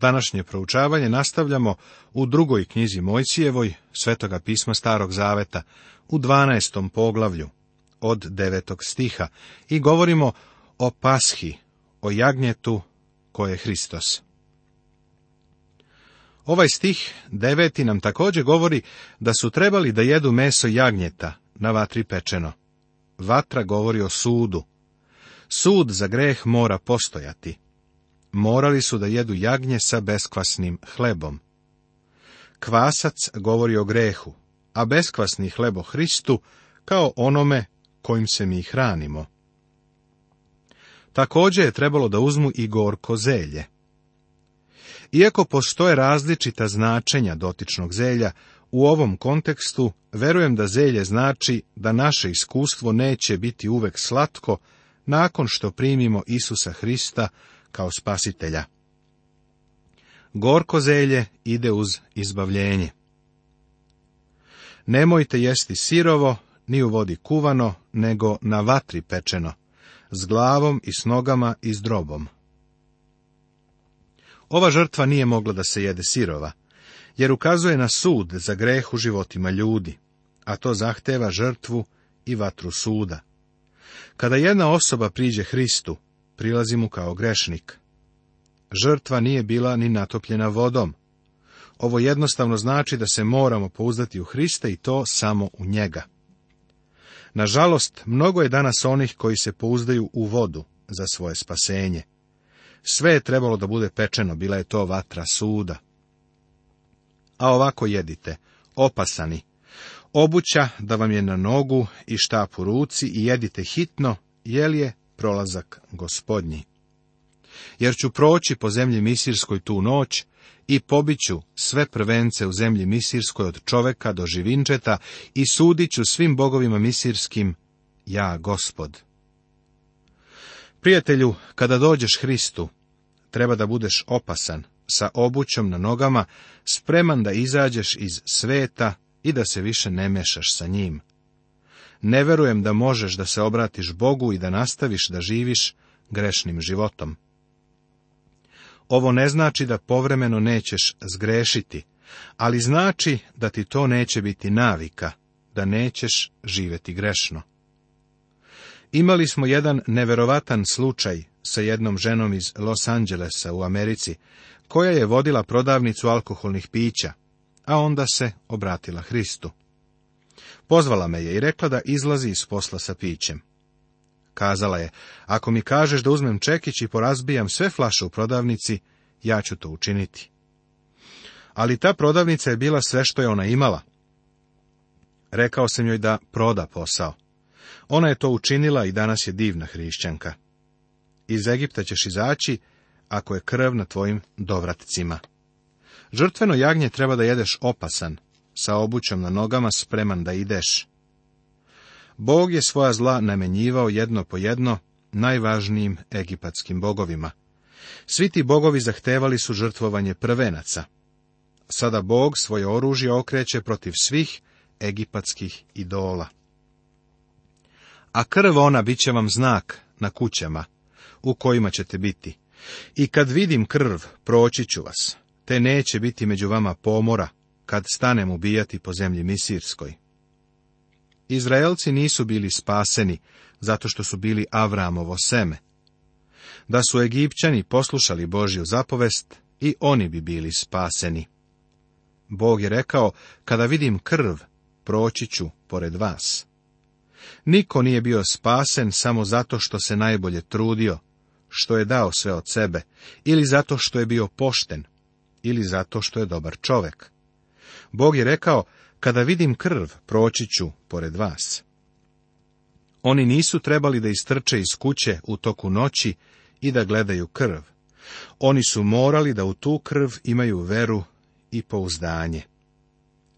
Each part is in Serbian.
Današnje proučavanje nastavljamo u drugoj knjizi Mojcijevoj, Svetoga pisma Starog Zaveta, u 12. poglavlju, od 9. stiha, i govorimo o pashi, o jagnjetu koje je Hristos. Ovaj stih deveti nam također govori da su trebali da jedu meso jagnjeta na vatri pečeno. Vatra govori o sudu. Sud za greh mora postojati morali su da jedu jagnje sa beskvasnim hlebom. Kvasac govori o grehu, a beskvasni hleb o Hristu kao onome kojim se mi hranimo. Također je trebalo da uzmu i gorko zelje. Iako postoje različita značenja dotičnog zelja, u ovom kontekstu verujem da zelje znači da naše iskustvo neće biti uvek slatko nakon što primimo Isusa Hrista kao spasitelja. Gorko zelje ide uz izbavljenje. Nemojte jesti sirovo, ni u vodi kuvano, nego na vatri pečeno, s glavom i s nogama i s drobom. Ova žrtva nije mogla da se jede sirova, jer ukazuje na sud za greh u životima ljudi, a to zahteva žrtvu i vatru suda. Kada jedna osoba priđe Hristu, prilazi mu kao grešnik. Žrtva nije bila ni natopljena vodom. Ovo jednostavno znači da se moramo pouzdati u Hrista i to samo u njega. Nažalost, mnogo je danas onih koji se pouzdaju u vodu za svoje spasenje. Sve je trebalo da bude pečeno, bila je to vatra suda. A ovako jedite, opasani, obuća da vam je na nogu i štap u ruci i jedite hitno, jel je prolazak gospodnji. Jer ću proći po zemlji Misirskoj tu noć i pobiću sve prvence u zemlji Misirskoj od čoveka do živinčeta i sudit ću svim bogovima Misirskim, ja gospod. Prijatelju, kada dođeš Hristu, treba da budeš opasan, sa obućom na nogama, spreman da izađeš iz sveta i da se više ne mešaš sa njim. Ne verujem da možeš da se obratiš Bogu i da nastaviš da živiš grešnim životom. Ovo ne znači da povremeno nećeš zgrešiti, ali znači da ti to neće biti navika, da nećeš živjeti grešno. Imali smo jedan neverovatan slučaj sa jednom ženom iz Los Angelesa u Americi, koja je vodila prodavnicu alkoholnih pića, a onda se obratila Hristu. Pozvala me je i rekla da izlazi iz posla sa pićem. Kazala je, ako mi kažeš da uzmem čekić i porazbijam sve flaše u prodavnici, ja ću to učiniti. Ali ta prodavnica je bila sve što je ona imala. Rekao sam joj da proda posao. Ona je to učinila i danas je divna hrišćanka. Iz Egipta ćeš izaći ako je krv na tvojim dovratcima. Žrtveno jagnje treba da jedeš opasan, sa obućom na nogama spreman da ideš. Bog je svoja zla namenjivao jedno po jedno najvažnijim egipatskim bogovima. Svi ti bogovi zahtevali su žrtvovanje prvenaca. Sada Bog svoje oružje okreće protiv svih egipatskih idola. A krv ona bit će vam znak na kućama, u kojima ćete biti. I kad vidim krv, proći ću vas, te neće biti među vama pomora, kad stanem ubijati po zemlji Misirskoj. Izraelci nisu bili spaseni, zato što su bili Avramovo seme. Da su Egipćani poslušali Božju zapovest, i oni bi bili spaseni. Bog je rekao, kada vidim krv, proći ću pored vas. Niko nije bio spasen samo zato što se najbolje trudio, što je dao sve od sebe, ili zato što je bio pošten, ili zato što je dobar čovek. Bog je rekao, kada vidim krv, proći ću pored vas. Oni nisu trebali da istrče iz kuće u toku noći i da gledaju krv. Oni su morali da u tu krv imaju veru i pouzdanje.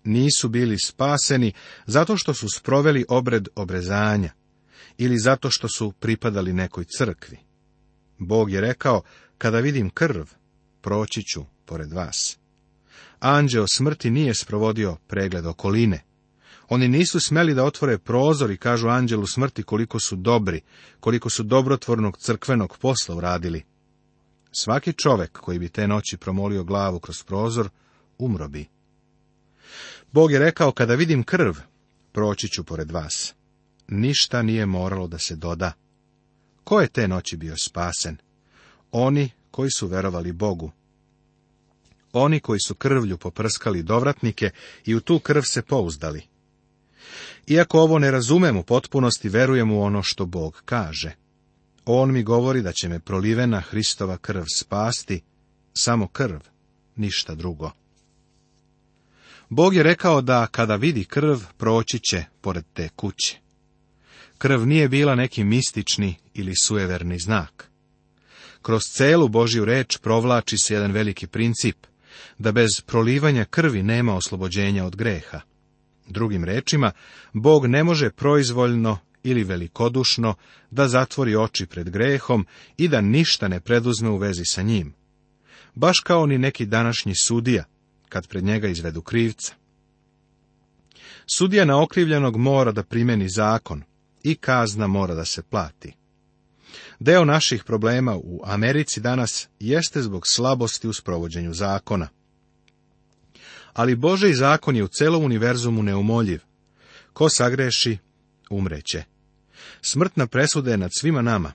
Nisu bili spaseni zato što su sproveli obred obrezanja ili zato što su pripadali nekoj crkvi. Bog je rekao, kada vidim krv, proći ću pored vas. Anđeo smrti nije sprovodio pregled okoline. Oni nisu smeli da otvore prozor i kažu anđelu smrti koliko su dobri, koliko su dobrotvornog crkvenog posla uradili. Svaki čovek koji bi te noći promolio glavu kroz prozor, umro bi. Bog je rekao, kada vidim krv, proći ću pored vas. Ništa nije moralo da se doda. Ko je te noći bio spasen? Oni koji su verovali Bogu oni koji su krvlju poprskali dovratnike i u tu krv se pouzdali. Iako ovo ne razumem u potpunosti, verujem u ono što Bog kaže. On mi govori da će me prolivena Hristova krv spasti, samo krv, ništa drugo. Bog je rekao da kada vidi krv, proći će pored te kuće. Krv nije bila neki mistični ili sujeverni znak. Kroz celu Božju reč provlači se jedan veliki princip da bez prolivanja krvi nema oslobođenja od greha. Drugim rečima, Bog ne može proizvoljno ili velikodušno da zatvori oči pred grehom i da ništa ne preduzme u vezi sa njim. Baš kao ni neki današnji sudija, kad pred njega izvedu krivca. Sudija na okrivljenog mora da primeni zakon i kazna mora da se plati. Deo naših problema u Americi danas jeste zbog slabosti u sprovođenju zakona. Ali Boži zakon je u celom univerzumu neumoljiv. Ko sagreši, umreće. Smrtna presuda je nad svima nama.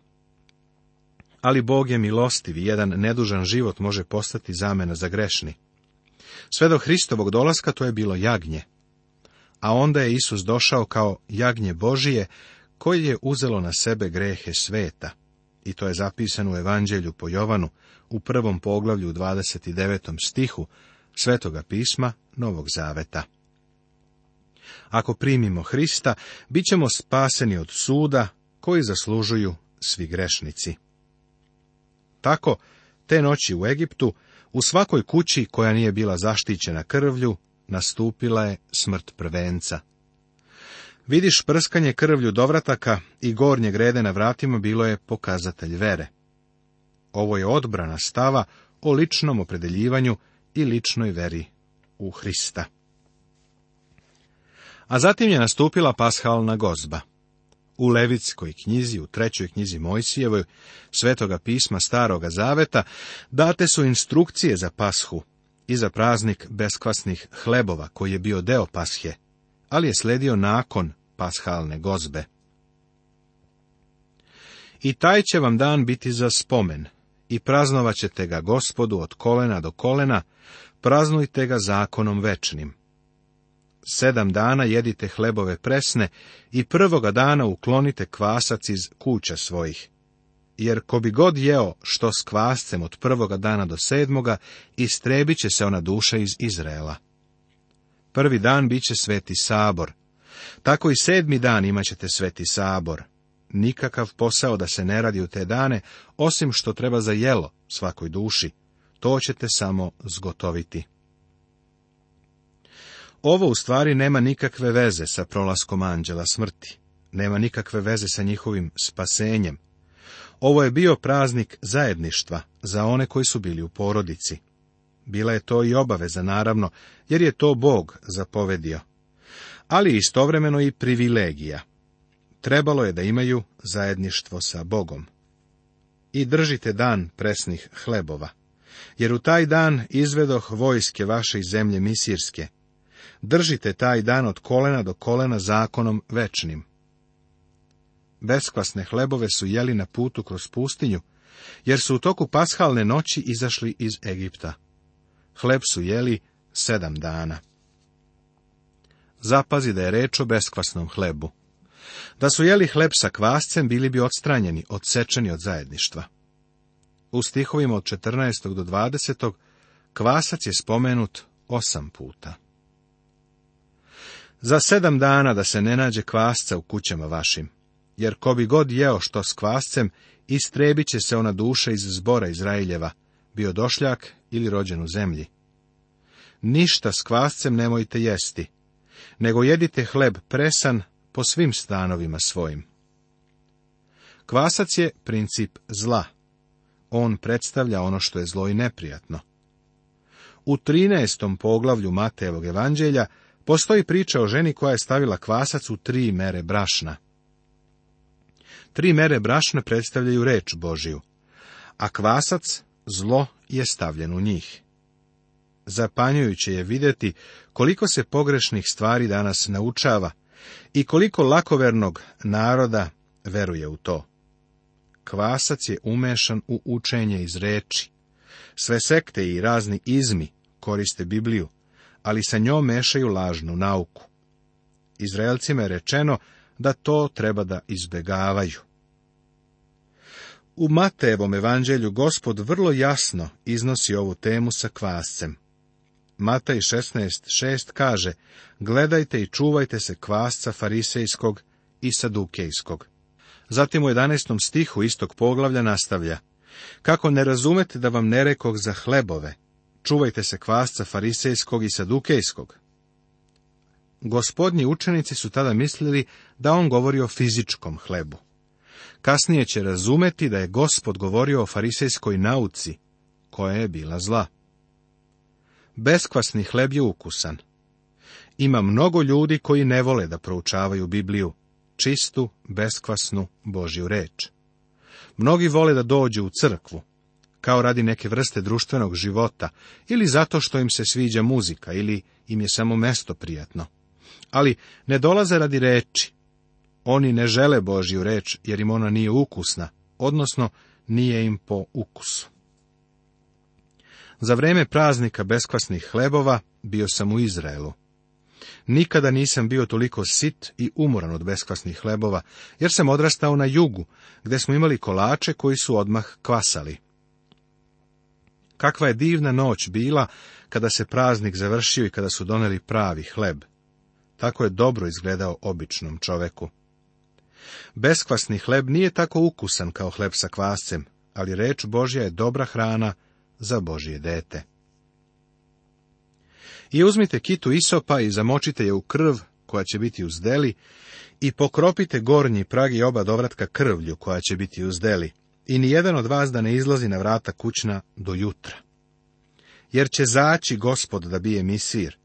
Ali Bog je milostiv i jedan nedužan život može postati zamena za grešni. Sve do Hristovog dolaska to je bilo jagnje. A onda je Isus došao kao jagnje Božije koji je uzelo na sebe grehe sveta, i to je zapisano u Evanđelju po Jovanu u prvom poglavlju u 29. stihu Svetoga pisma Novog Zaveta. Ako primimo Hrista, bit ćemo spaseni od suda koji zaslužuju svi grešnici. Tako, te noći u Egiptu, u svakoj kući koja nije bila zaštićena krvlju, nastupila je smrt prvenca. Vidiš prskanje krvlju dovrataka i gornje grede na vratima bilo je pokazatelj vere. Ovo je odbrana stava o ličnom opredeljivanju i ličnoj veri u Hrista. A zatim je nastupila pashalna gozba. U Levitskoj knjizi, u trećoj knjizi Mojsijevoj, svetoga pisma Staroga Zaveta, date su instrukcije za pashu i za praznik beskvasnih hlebova, koji je bio deo pashe, ali je sledio nakon pashalne gozbe. I taj će vam dan biti za spomen, i praznovat ćete ga gospodu od kolena do kolena, praznujte ga zakonom večnim. Sedam dana jedite hlebove presne i prvoga dana uklonite kvasac iz kuća svojih. Jer ko bi god jeo što s kvascem od prvoga dana do sedmoga, istrebiće će se ona duša iz Izraela. Prvi dan bit će sveti sabor. Tako i sedmi dan imat ćete sveti sabor. Nikakav posao da se ne radi u te dane, osim što treba za jelo svakoj duši. To ćete samo zgotoviti. Ovo u stvari nema nikakve veze sa prolaskom anđela smrti. Nema nikakve veze sa njihovim spasenjem. Ovo je bio praznik zajedništva za one koji su bili u porodici. Bila je to i obaveza, naravno, jer je to Bog zapovedio. Ali istovremeno i privilegija. Trebalo je da imaju zajedništvo sa Bogom. I držite dan presnih hlebova. Jer u taj dan izvedoh vojske vaše iz zemlje Misirske. Držite taj dan od kolena do kolena zakonom večnim. Beskvasne hlebove su jeli na putu kroz pustinju, jer su u toku pashalne noći izašli iz Egipta. Hleb su jeli sedam dana. Zapazi da je reč o beskvasnom hlebu. Da su jeli hleb sa kvascem, bili bi odstranjeni, odsečeni od zajedništva. U stihovima od 14. do 20. kvasac je spomenut osam puta. Za sedam dana da se ne nađe kvasca u kućama vašim, jer ko bi god jeo što s kvascem, istrebiće će se ona duša iz zbora Izraeljeva, bio došljak ili rođen u zemlji. Ništa s kvascem nemojte jesti, nego jedite hleb presan po svim stanovima svojim. Kvasac je princip zla. On predstavlja ono što je zlo i neprijatno. U 13. poglavlju Matejevog evanđelja postoji priča o ženi koja je stavila kvasac u tri mere brašna. Tri mere brašna predstavljaju reč Božiju, a kvasac, zlo je stavljen u njih. Zapanjujuće je vidjeti koliko se pogrešnih stvari danas naučava i koliko lakovernog naroda veruje u to. Kvasac je umešan u učenje iz reči. Sve sekte i razni izmi koriste Bibliju, ali sa njom mešaju lažnu nauku. Izraelcima je rečeno da to treba da izbegavaju. U Matejevom evanđelju gospod vrlo jasno iznosi ovu temu sa kvascem. Matej 16.6 kaže, gledajte i čuvajte se kvasca farisejskog i sadukejskog. Zatim u 11. stihu istog poglavlja nastavlja, kako ne razumete da vam ne rekog za hlebove, čuvajte se kvasca farisejskog i sadukejskog. Gospodnji učenici su tada mislili da on govori o fizičkom hlebu kasnije će razumeti da je gospod govorio o farisejskoj nauci, koja je bila zla. Beskvasni hleb je ukusan. Ima mnogo ljudi koji ne vole da proučavaju Bibliju, čistu, beskvasnu Božju reč. Mnogi vole da dođu u crkvu, kao radi neke vrste društvenog života, ili zato što im se sviđa muzika, ili im je samo mesto prijatno. Ali ne dolaze radi reči, oni ne žele Božju reč, jer im ona nije ukusna, odnosno nije im po ukusu. Za vreme praznika beskvasnih hlebova bio sam u Izraelu. Nikada nisam bio toliko sit i umoran od beskvasnih hlebova, jer sam odrastao na jugu, gde smo imali kolače koji su odmah kvasali. Kakva je divna noć bila kada se praznik završio i kada su doneli pravi hleb. Tako je dobro izgledao običnom čoveku. Beskvasni hleb nije tako ukusan kao hleb sa kvascem, ali reč Božja je dobra hrana za Božje dete. I uzmite kitu isopa i zamočite je u krv koja će biti uzdeli i pokropite gornji prag i oba dovratka krvlju koja će biti uzdeli zdeli i nijedan od vas da ne izlazi na vrata kućna do jutra. Jer će zaći gospod da bije misir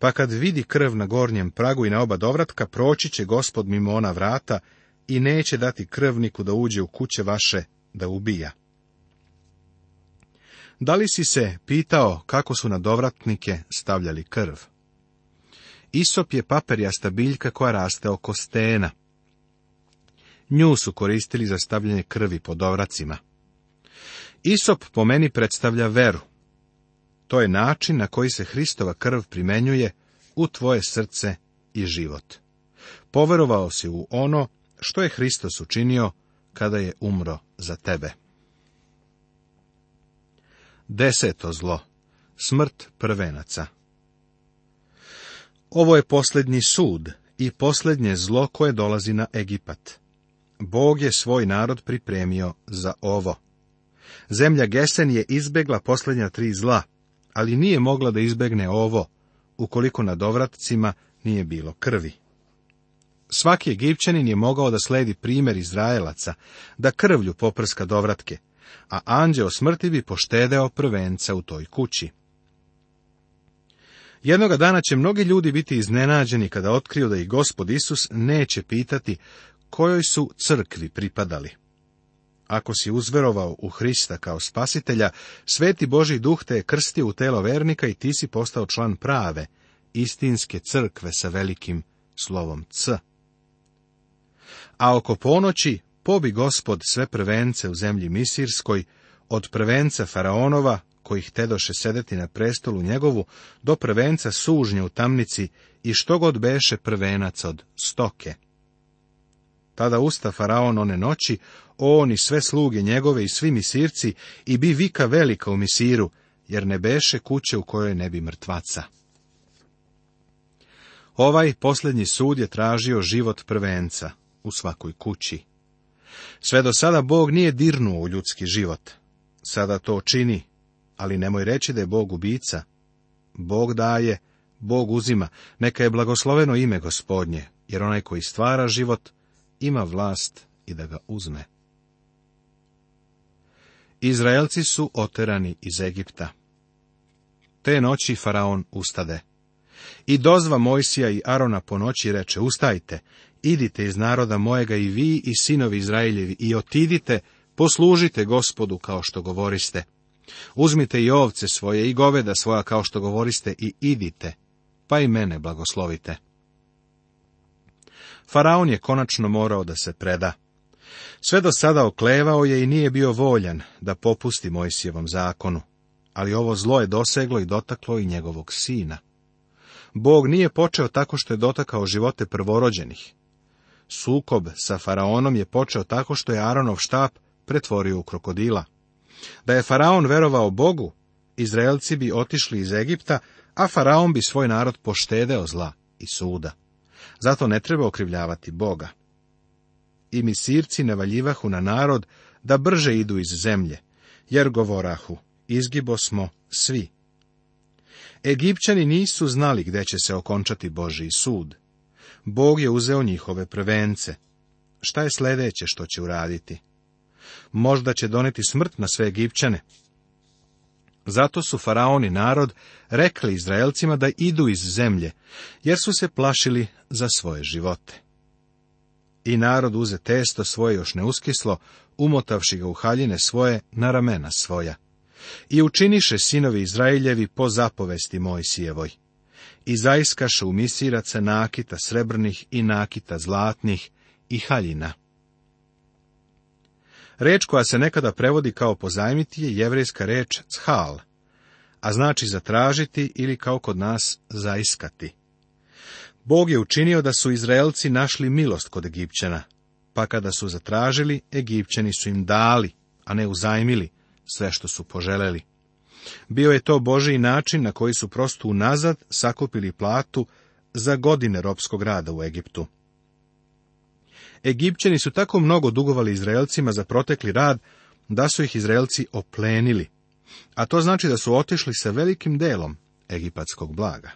pa kad vidi krv na gornjem pragu i na oba dovratka, proći će gospod mimo ona vrata i neće dati krvniku da uđe u kuće vaše da ubija. Da li si se pitao kako su na dovratnike stavljali krv? Isop je paperjasta biljka koja raste oko stena. Nju su koristili za stavljanje krvi po dovracima. Isop po meni predstavlja veru. To je način na koji se Hristova krv primenjuje u tvoje srce i život. Poverovao si u ono što je Hristos učinio kada je umro za tebe. Deseto zlo. Smrt prvenaca. Ovo je posljednji sud i posljednje zlo koje dolazi na Egipat. Bog je svoj narod pripremio za ovo. Zemlja Gesen je izbegla posljednja tri zla, ali nije mogla da izbegne ovo, ukoliko na dovratcima nije bilo krvi. Svaki Egipćanin je mogao da sledi primjer Izraelaca, da krvlju poprska dovratke, a anđeo smrti bi poštedeo prvenca u toj kući. Jednoga dana će mnogi ljudi biti iznenađeni kada otkriju da ih gospod Isus neće pitati kojoj su crkvi pripadali ako si uzverovao u Hrista kao spasitelja, sveti Boži duh te je krstio u telo vernika i ti si postao član prave, istinske crkve sa velikim slovom C. A oko ponoći pobi gospod sve prvence u zemlji Misirskoj, od prvenca Faraonova, kojih tedoše sedeti na prestolu njegovu, do prvenca sužnje u tamnici i što god beše prvenac od stoke. Tada usta faraon one noći, on i sve sluge njegove i svi misirci, i bi vika velika u misiru, jer ne beše kuće u kojoj ne bi mrtvaca. Ovaj posljednji sud je tražio život prvenca u svakoj kući. Sve do sada Bog nije dirnuo u ljudski život. Sada to čini, ali nemoj reći da je Bog ubica. Bog daje, Bog uzima, neka je blagosloveno ime gospodnje, jer onaj koji stvara život, ima vlast i da ga uzme. Izraelci su oterani iz Egipta. Te noći faraon ustade. I dozva Mojsija i Arona po noći reče, ustajte, idite iz naroda mojega i vi i sinovi Izraeljevi i otidite, poslužite gospodu kao što govoriste. Uzmite i ovce svoje i goveda svoja kao što govoriste i idite, pa i mene blagoslovite. Faraon je konačno morao da se preda. Sve do sada oklevao je i nije bio voljan da popusti Mojsijevom zakonu, ali ovo zlo je doseglo i dotaklo i njegovog sina. Bog nije počeo tako što je dotakao živote prvorođenih. Sukob sa faraonom je počeo tako što je Aronov štap pretvorio u krokodila. Da je faraon verovao Bogu, Izraelci bi otišli iz Egipta, a faraon bi svoj narod poštedeo zla i suda. Zato ne treba okrivljavati Boga. I misirci valjivahu na narod da brže idu iz zemlje, jer govorahu, izgibo smo svi. Egipćani nisu znali gdje će se okončati Boži sud. Bog je uzeo njihove prvence. Šta je sljedeće što će uraditi? Možda će doneti smrt na sve Egipćane, zato su faraoni narod rekli Izraelcima da idu iz zemlje, jer su se plašili za svoje živote. I narod uze testo svoje još neuskislo, umotavši ga u haljine svoje na ramena svoja. I učiniše sinovi Izraeljevi po zapovesti Mojsijevoj. I zaiskaše u misiraca nakita srebrnih i nakita zlatnih i haljina. Reč koja se nekada prevodi kao pozajmiti je jevrejska reč shal, a znači zatražiti ili kao kod nas zaiskati. Bog je učinio da su Izraelci našli milost kod Egipćana, pa kada su zatražili, Egipćani su im dali, a ne uzajmili, sve što su poželeli. Bio je to boži način na koji su prosto unazad sakupili platu za godine ropskog rada u Egiptu. Egipćani su tako mnogo dugovali Izraelcima za protekli rad, da su ih Izraelci oplenili, a to znači da su otišli sa velikim delom egipatskog blaga.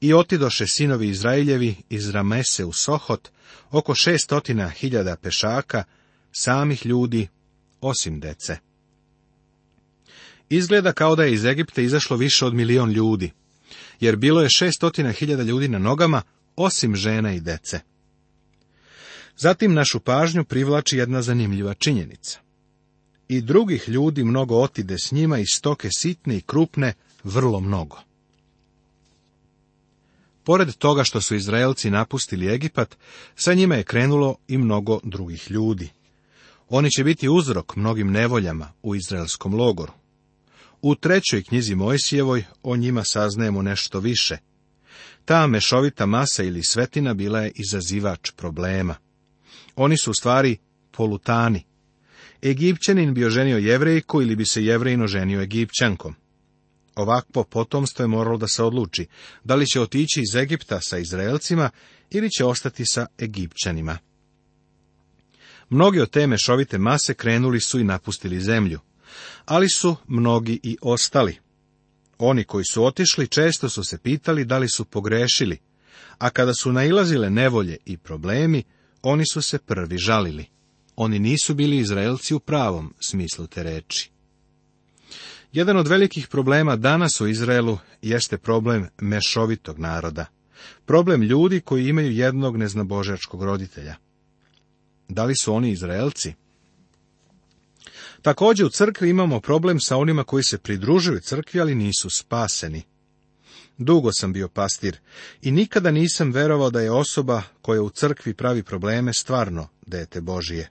I otidoše sinovi Izraeljevi iz Ramese u Sohot, oko šestotina hiljada pešaka, samih ljudi, osim dece. Izgleda kao da je iz Egipte izašlo više od milion ljudi, jer bilo je šestotina hiljada ljudi na nogama, osim žena i dece. Zatim našu pažnju privlači jedna zanimljiva činjenica. I drugih ljudi mnogo otide s njima i stoke sitne i krupne vrlo mnogo. Pored toga što su Izraelci napustili Egipat, sa njima je krenulo i mnogo drugih ljudi. Oni će biti uzrok mnogim nevoljama u izraelskom logoru. U trećoj knjizi Mojsijevoj o njima saznajemo nešto više – ta mešovita masa ili svetina bila je izazivač problema. Oni su u stvari polutani. Egipćanin bi oženio jevrejku ili bi se jevrejno ženio egipćankom. Ovakvo potomstvo je moralo da se odluči, da li će otići iz Egipta sa Izraelcima ili će ostati sa Egipćanima. Mnogi od te mešovite mase krenuli su i napustili zemlju, ali su mnogi i ostali. Oni koji su otišli često su se pitali da li su pogrešili, a kada su nailazile nevolje i problemi, oni su se prvi žalili. Oni nisu bili Izraelci u pravom smislu te reči. Jedan od velikih problema danas u Izraelu jeste problem mešovitog naroda. Problem ljudi koji imaju jednog neznabožačkog roditelja. Da li su oni Izraelci? Također u crkvi imamo problem sa onima koji se pridružuju crkvi, ali nisu spaseni. Dugo sam bio pastir i nikada nisam verovao da je osoba koja u crkvi pravi probleme stvarno dete Božije.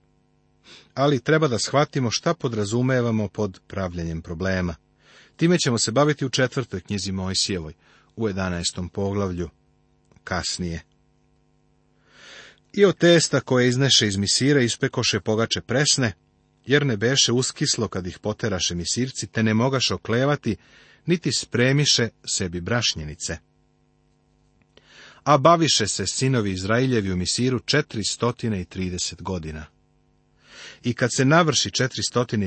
Ali treba da shvatimo šta podrazumevamo pod pravljenjem problema. Time ćemo se baviti u četvrtoj knjizi Mojsijevoj, u 11. poglavlju, kasnije. I od testa koje izneše iz misira ispekoše pogače presne, jer ne beše uskislo kad ih poteraše misirci, te ne mogaš oklevati, niti spremiše sebi brašnjenice. A baviše se sinovi Izraeljevi u Misiru trideset godina. I kad se navrši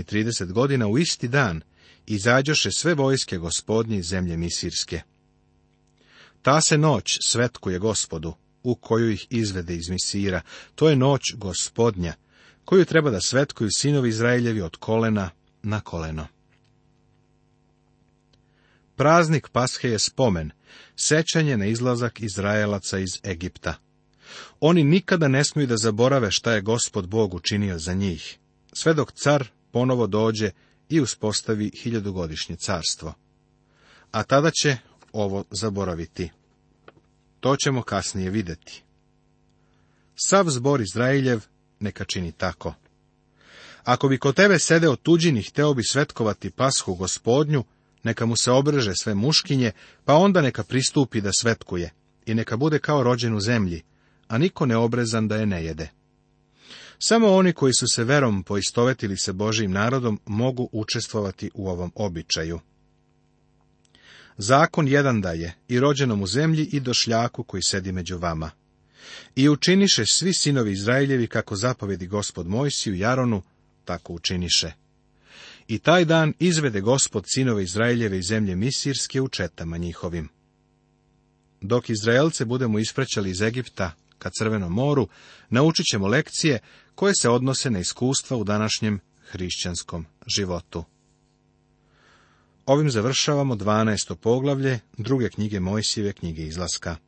trideset godina u isti dan, izađoše sve vojske gospodnje iz zemlje Misirske. Ta se noć svetkuje gospodu, u koju ih izvede iz Misira, to je noć gospodnja, koju treba da svetkuju sinovi Izraeljevi od kolena na koleno. Praznik Pashe je spomen, sećanje na izlazak Izraelaca iz Egipta. Oni nikada ne smiju da zaborave šta je gospod Bog učinio za njih, sve dok car ponovo dođe i uspostavi hiljadugodišnje carstvo. A tada će ovo zaboraviti. To ćemo kasnije vidjeti. Sav zbor Izraeljev neka čini tako. Ako bi kod tebe sedeo tuđin i hteo bi svetkovati pashu gospodnju, neka mu se obreže sve muškinje, pa onda neka pristupi da svetkuje, i neka bude kao rođen u zemlji, a niko obrezan da je ne jede. Samo oni koji su se verom poistovetili se Božijim narodom mogu učestvovati u ovom običaju. Zakon jedan daje i rođenom u zemlji i došljaku koji sedi među vama. I učiniše svi sinovi Izraeljevi kako zapovedi gospod Mojsiju Jaronu, tako učiniše. I taj dan izvede gospod sinove Izraeljeve iz zemlje Misirske u četama njihovim. Dok Izraelce budemo ispraćali iz Egipta ka Crvenom moru, naučit ćemo lekcije koje se odnose na iskustva u današnjem hrišćanskom životu. Ovim završavamo 12. poglavlje druge knjige Mojsijeve knjige izlaska.